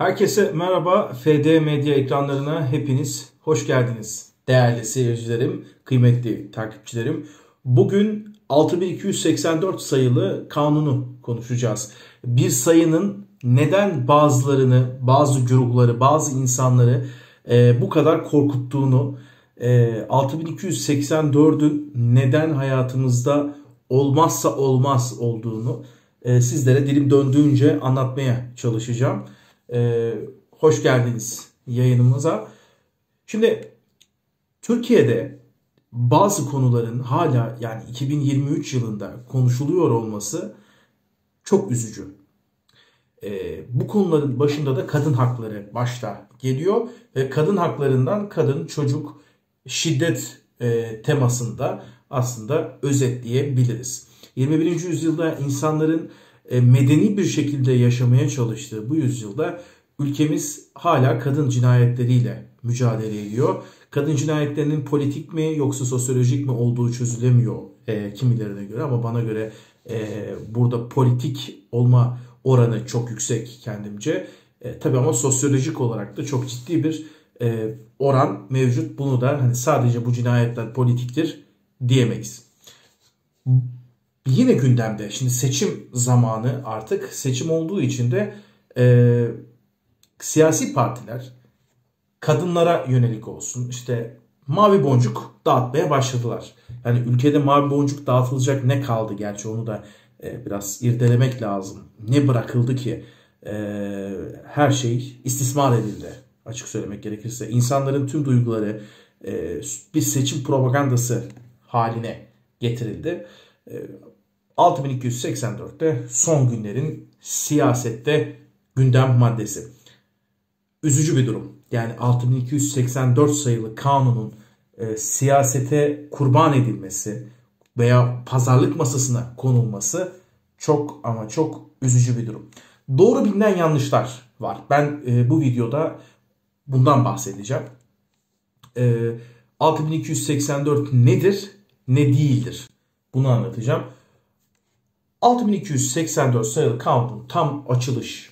Herkese merhaba. FD Medya ekranlarına hepiniz hoş geldiniz. Değerli seyircilerim, kıymetli takipçilerim. Bugün 6284 sayılı kanunu konuşacağız. Bir sayının neden bazılarını, bazı grupları, bazı insanları e, bu kadar korkuttuğunu, e, 6284'ün neden hayatımızda olmazsa olmaz olduğunu e, sizlere dilim döndüğünce anlatmaya çalışacağım. E, hoş geldiniz yayınımıza. Şimdi Türkiye'de bazı konuların hala yani 2023 yılında konuşuluyor olması çok üzücü. E, bu konuların başında da kadın hakları başta geliyor ve kadın haklarından kadın, çocuk, şiddet e, temasında aslında özetleyebiliriz. 21. yüzyılda insanların medeni bir şekilde yaşamaya çalıştığı bu yüzyılda ülkemiz hala kadın cinayetleriyle mücadele ediyor. Kadın cinayetlerinin politik mi yoksa sosyolojik mi olduğu çözülemiyor e, kimilerine göre ama bana göre e, burada politik olma oranı çok yüksek kendimce. E, tabii ama sosyolojik olarak da çok ciddi bir e, oran mevcut. Bunu da hani sadece bu cinayetler politiktir diyemeyiz. Yine gündemde şimdi seçim zamanı artık seçim olduğu için de e, siyasi partiler kadınlara yönelik olsun işte mavi boncuk dağıtmaya başladılar. Yani ülkede mavi boncuk dağıtılacak ne kaldı gerçi onu da e, biraz irdelemek lazım. Ne bırakıldı ki e, her şey istismar edildi açık söylemek gerekirse. insanların tüm duyguları e, bir seçim propagandası haline getirildi. E, 6284'te son günlerin siyasette gündem maddesi. Üzücü bir durum. Yani 6284 sayılı kanunun e, siyasete kurban edilmesi veya pazarlık masasına konulması çok ama çok üzücü bir durum. Doğru bilinen yanlışlar var. Ben e, bu videoda bundan bahsedeceğim. E, 6284 nedir, ne değildir? Bunu anlatacağım. 6284 sayılı kanunun tam açılış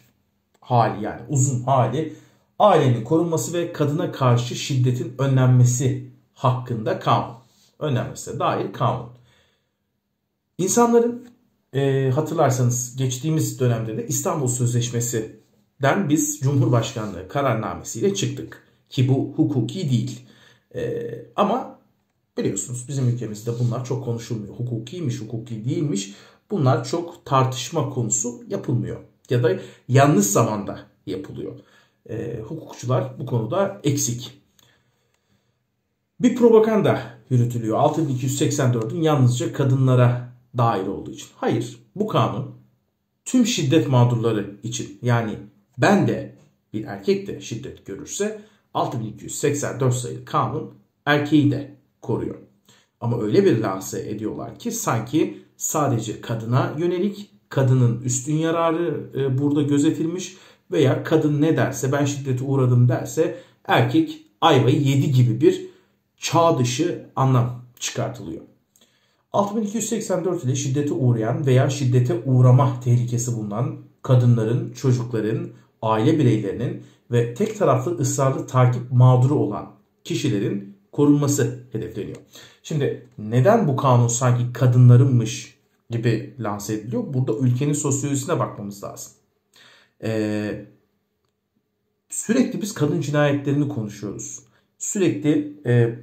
hali yani uzun hali ailenin korunması ve kadına karşı şiddetin önlenmesi hakkında kanun. Önlenmesine dair kanun. İnsanların e, hatırlarsanız geçtiğimiz dönemde de İstanbul Sözleşmesi'den biz Cumhurbaşkanlığı kararnamesiyle çıktık. Ki bu hukuki değil. E, ama biliyorsunuz bizim ülkemizde bunlar çok konuşulmuyor. Hukukiymiş, hukuki değilmiş. Bunlar çok tartışma konusu yapılmıyor. Ya da yanlış zamanda yapılıyor. E, hukukçular bu konuda eksik. Bir propaganda yürütülüyor. 6284'ün yalnızca kadınlara dair olduğu için. Hayır bu kanun tüm şiddet mağdurları için yani ben de bir erkek de şiddet görürse 6284 sayılı kanun erkeği de koruyor. Ama öyle bir lanse ediyorlar ki sanki sadece kadına yönelik kadının üstün yararı e, burada gözetilmiş veya kadın ne derse ben şiddete uğradım derse erkek ayvayı yedi gibi bir çağ dışı anlam çıkartılıyor. 6284 ile şiddete uğrayan veya şiddete uğrama tehlikesi bulunan kadınların, çocukların, aile bireylerinin ve tek taraflı ısrarlı takip mağduru olan kişilerin korunması hedefleniyor. Şimdi neden bu kanun sanki kadınlarınmış gibi lanse ediliyor? Burada ülkenin sosyolojisine bakmamız lazım. Ee, sürekli biz kadın cinayetlerini konuşuyoruz. Sürekli e,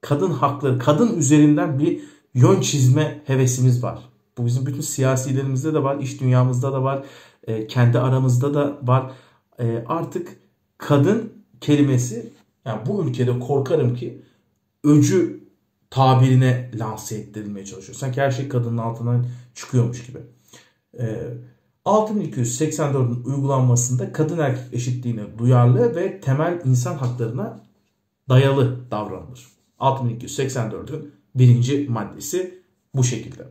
kadın hakları, kadın üzerinden bir yön çizme hevesimiz var. Bu bizim bütün siyasilerimizde de var, iş dünyamızda da var, e, kendi aramızda da var. E, artık kadın kelimesi, yani bu ülkede korkarım ki öcü tabirine lanse ettirilmeye çalışıyor. Sanki her şey kadının altından çıkıyormuş gibi. E, 6284'ün uygulanmasında kadın erkek eşitliğine duyarlı ve temel insan haklarına dayalı davranılır. 6284'ün birinci maddesi bu şekilde.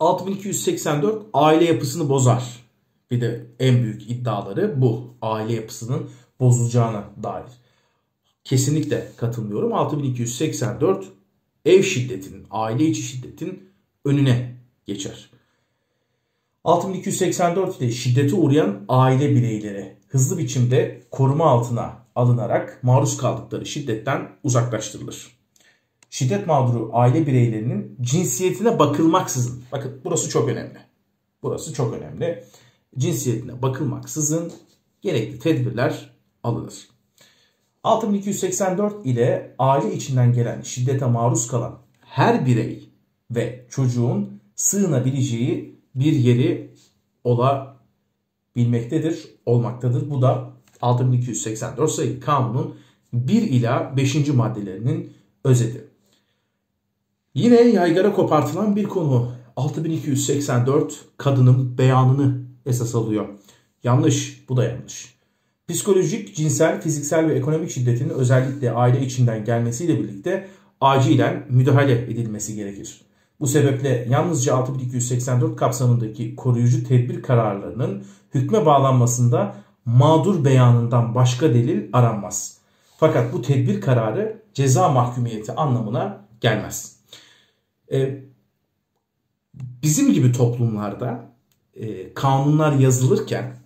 6284 aile yapısını bozar. Bir de en büyük iddiaları bu. Aile yapısının bozulacağına dair. Kesinlikle katılmıyorum. 6284 ev şiddetinin, aile içi şiddetin önüne geçer. 6284 ile şiddete uğrayan aile bireyleri hızlı biçimde koruma altına alınarak maruz kaldıkları şiddetten uzaklaştırılır. Şiddet mağduru aile bireylerinin cinsiyetine bakılmaksızın, bakın burası çok önemli. Burası çok önemli. Cinsiyetine bakılmaksızın gerekli tedbirler alınır. 6284 ile aile içinden gelen şiddete maruz kalan her birey ve çocuğun sığınabileceği bir yeri olabilmektedir, olmaktadır. Bu da 6284 sayılı kanunun 1 ila 5. maddelerinin özeti. Yine yaygara kopartılan bir konu 6284 kadının beyanını esas alıyor. Yanlış, bu da yanlış. Psikolojik, cinsel, fiziksel ve ekonomik şiddetin özellikle aile içinden gelmesiyle birlikte acilen müdahale edilmesi gerekir. Bu sebeple yalnızca 6284 kapsamındaki koruyucu tedbir kararlarının hükme bağlanmasında mağdur beyanından başka delil aranmaz. Fakat bu tedbir kararı ceza mahkumiyeti anlamına gelmez. Ee, bizim gibi toplumlarda e, kanunlar yazılırken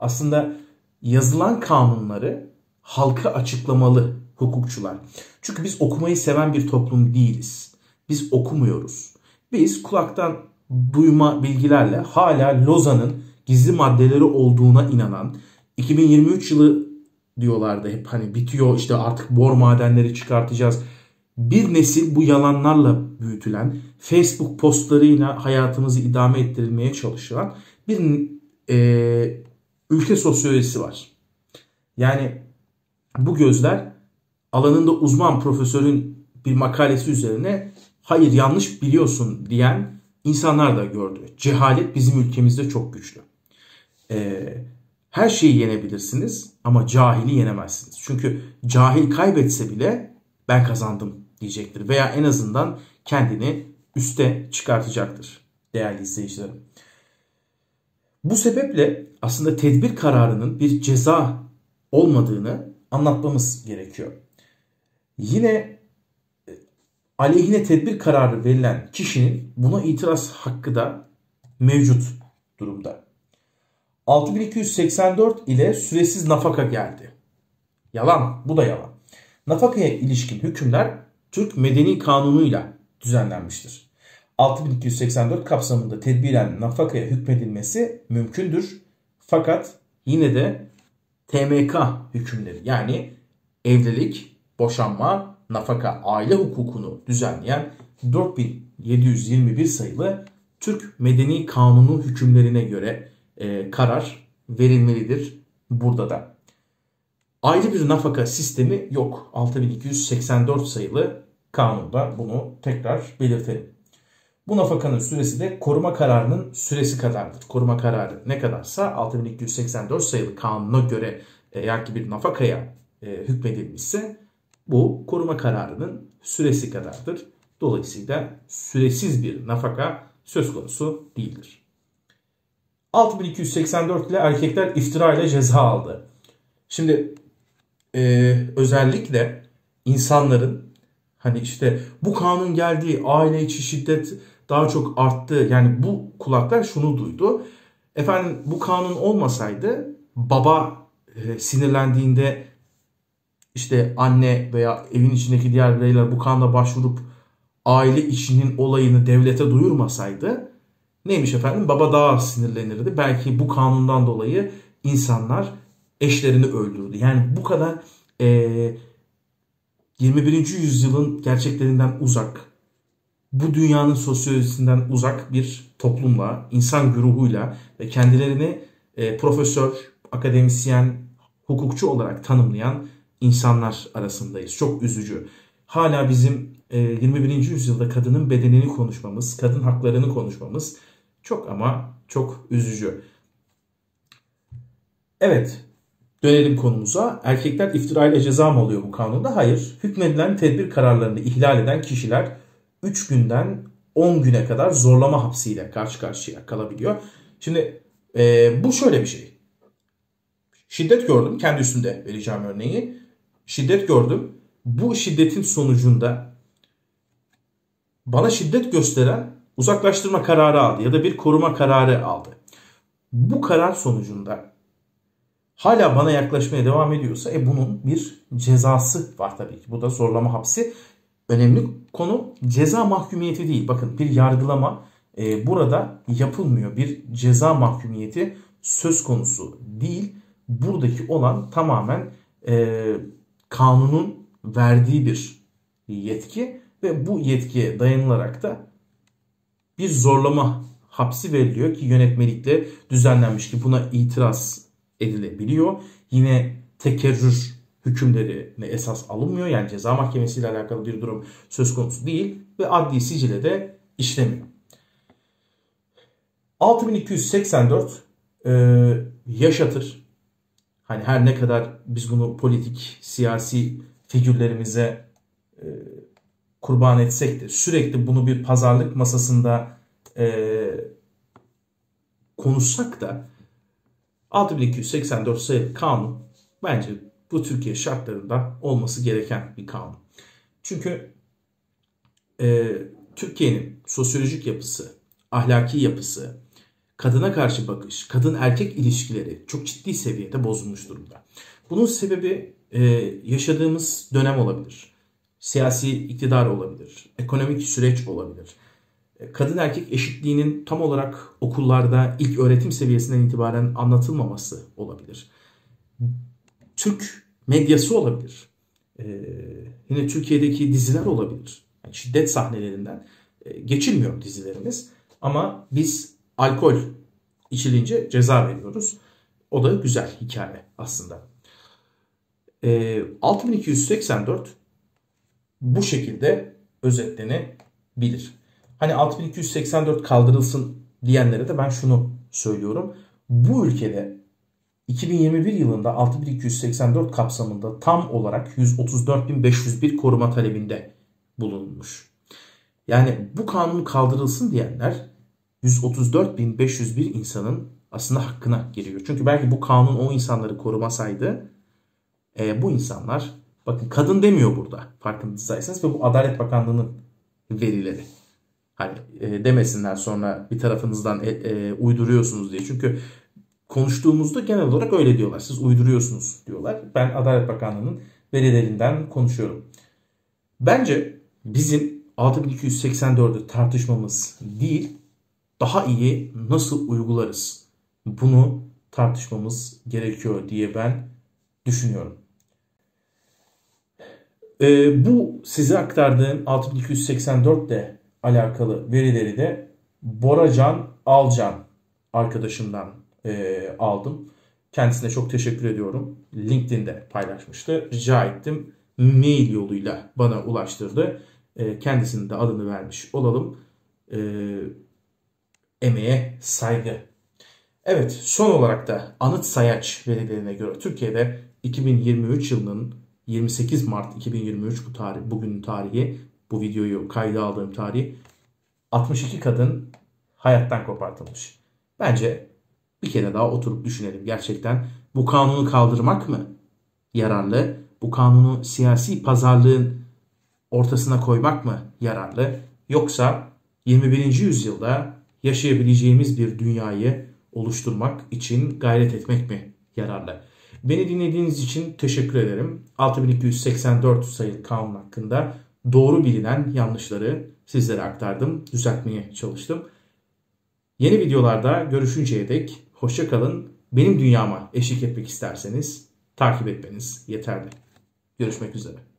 aslında yazılan kanunları halka açıklamalı hukukçular. Çünkü biz okumayı seven bir toplum değiliz. Biz okumuyoruz. Biz kulaktan duyma bilgilerle hala Lozan'ın gizli maddeleri olduğuna inanan 2023 yılı diyorlardı hep hani bitiyor işte artık bor madenleri çıkartacağız. Bir nesil bu yalanlarla büyütülen Facebook postlarıyla hayatımızı idame ettirilmeye çalışan bir e, ülke sosyolojisi var. Yani bu gözler alanında uzman profesörün bir makalesi üzerine hayır yanlış biliyorsun diyen insanlar da gördü. Cehalet bizim ülkemizde çok güçlü. Ee, her şeyi yenebilirsiniz ama cahili yenemezsiniz. Çünkü cahil kaybetse bile ben kazandım diyecektir. Veya en azından kendini üste çıkartacaktır değerli izleyicilerim. Bu sebeple aslında tedbir kararının bir ceza olmadığını anlatmamız gerekiyor. Yine e, aleyhine tedbir kararı verilen kişinin buna itiraz hakkı da mevcut durumda. 6284 ile süresiz nafaka geldi. Yalan, bu da yalan. Nafakaya ilişkin hükümler Türk Medeni Kanunu'yla düzenlenmiştir. 6284 kapsamında tedbiren nafakaya hükmedilmesi mümkündür. Fakat yine de TMK hükümleri yani evlilik, boşanma, nafaka, aile hukukunu düzenleyen 4721 sayılı Türk Medeni Kanunu hükümlerine göre e, karar verilmelidir burada da. Ayrı bir nafaka sistemi yok. 6284 sayılı kanunda bunu tekrar belirtelim. Bu nafakanın süresi de koruma kararının süresi kadardır. Koruma kararı ne kadarsa 6284 sayılı kanuna göre eğer ki bir nafakaya e, hükmedilmişse bu koruma kararının süresi kadardır. Dolayısıyla süresiz bir nafaka söz konusu değildir. 6284 ile erkekler iftira ile ceza aldı. Şimdi e, özellikle insanların hani işte bu kanun geldi aile içi şiddet daha çok arttı. Yani bu kulaklar şunu duydu. Efendim bu kanun olmasaydı baba e, sinirlendiğinde işte anne veya evin içindeki diğer bireyler bu kanuna başvurup aile içinin olayını devlete duyurmasaydı neymiş efendim baba daha sinirlenirdi. Belki bu kanundan dolayı insanlar eşlerini öldürdü. Yani bu kadar e, 21. yüzyılın gerçeklerinden uzak bu dünyanın sosyolojisinden uzak bir toplumla, insan güruhuyla ve kendilerini e, profesör, akademisyen, hukukçu olarak tanımlayan insanlar arasındayız. Çok üzücü. Hala bizim e, 21. yüzyılda kadının bedenini konuşmamız, kadın haklarını konuşmamız çok ama çok üzücü. Evet, dönelim konumuza. Erkekler iftirayla ceza mı oluyor bu kanunda? Hayır. Hükmedilen tedbir kararlarını ihlal eden kişiler 3 günden 10 güne kadar zorlama hapsiyle karşı karşıya kalabiliyor. Şimdi e, bu şöyle bir şey. Şiddet gördüm. Kendi üstünde vereceğim örneği. Şiddet gördüm. Bu şiddetin sonucunda bana şiddet gösteren uzaklaştırma kararı aldı ya da bir koruma kararı aldı. Bu karar sonucunda hala bana yaklaşmaya devam ediyorsa e bunun bir cezası var tabii ki. Bu da zorlama hapsi. Önemli konu ceza mahkumiyeti değil. Bakın bir yargılama e, burada yapılmıyor. Bir ceza mahkumiyeti söz konusu değil. Buradaki olan tamamen e, kanunun verdiği bir yetki ve bu yetkiye dayanılarak da bir zorlama hapsi veriliyor ki yönetmelikle düzenlenmiş ki buna itiraz edilebiliyor. Yine tekerrür hükümlerine esas alınmıyor. Yani ceza mahkemesiyle alakalı bir durum söz konusu değil ve adli sicile de işlemiyor. 6284 e, yaşatır. Hani her ne kadar biz bunu politik, siyasi figürlerimize e, kurban etsek de sürekli bunu bir pazarlık masasında e, konuşsak da 6284 sayılı kanun bence bu Türkiye şartlarında olması gereken bir kanun. Çünkü e, Türkiye'nin sosyolojik yapısı, ahlaki yapısı, kadına karşı bakış, kadın erkek ilişkileri çok ciddi seviyede bozulmuş durumda. Bunun sebebi e, yaşadığımız dönem olabilir. Siyasi iktidar olabilir. Ekonomik süreç olabilir. E, kadın erkek eşitliğinin tam olarak okullarda ilk öğretim seviyesinden itibaren anlatılmaması olabilir. Türk medyası olabilir. Ee, yine Türkiye'deki diziler olabilir. Yani şiddet sahnelerinden e, geçilmiyor dizilerimiz. Ama biz alkol içilince ceza veriyoruz. O da güzel hikaye aslında. Ee, 6284 bu şekilde özetlenebilir. Hani 6284 kaldırılsın diyenlere de ben şunu söylüyorum. Bu ülkede 2021 yılında 6284 kapsamında tam olarak 134.501 koruma talebinde bulunmuş. Yani bu kanun kaldırılsın diyenler 134.501 insanın aslında hakkına giriyor. Çünkü belki bu kanun o insanları korumasaydı e, bu insanlar bakın kadın demiyor burada farkındaysanız ve bu Adalet Bakanlığı'nın verileri. Hani e, demesinler sonra bir tarafınızdan e, e, uyduruyorsunuz diye. Çünkü konuştuğumuzda genel olarak öyle diyorlar. Siz uyduruyorsunuz diyorlar. Ben Adalet Bakanlığı'nın verilerinden konuşuyorum. Bence bizim 6284'ü tartışmamız değil, daha iyi nasıl uygularız? Bunu tartışmamız gerekiyor diye ben düşünüyorum. Ee, bu size aktardığım 6284 ile alakalı verileri de Boracan Alcan arkadaşımdan e, aldım. Kendisine çok teşekkür ediyorum. LinkedIn'de paylaşmıştı. Rica ettim. Mail yoluyla bana ulaştırdı. E, kendisinin de adını vermiş olalım. E, emeğe saygı. Evet son olarak da anıt sayaç verilerine göre Türkiye'de 2023 yılının 28 Mart 2023 bu tarih, bugünün tarihi, bu videoyu kayda aldığım tarih 62 kadın hayattan kopartılmış. Bence bir kere daha oturup düşünelim. Gerçekten bu kanunu kaldırmak mı yararlı? Bu kanunu siyasi pazarlığın ortasına koymak mı yararlı? Yoksa 21. yüzyılda yaşayabileceğimiz bir dünyayı oluşturmak için gayret etmek mi yararlı? Beni dinlediğiniz için teşekkür ederim. 6284 sayılı kanun hakkında doğru bilinen yanlışları sizlere aktardım, düzeltmeye çalıştım. Yeni videolarda görüşünceye dek hoşça kalın. Benim dünyama eşlik etmek isterseniz takip etmeniz yeterli. Görüşmek üzere.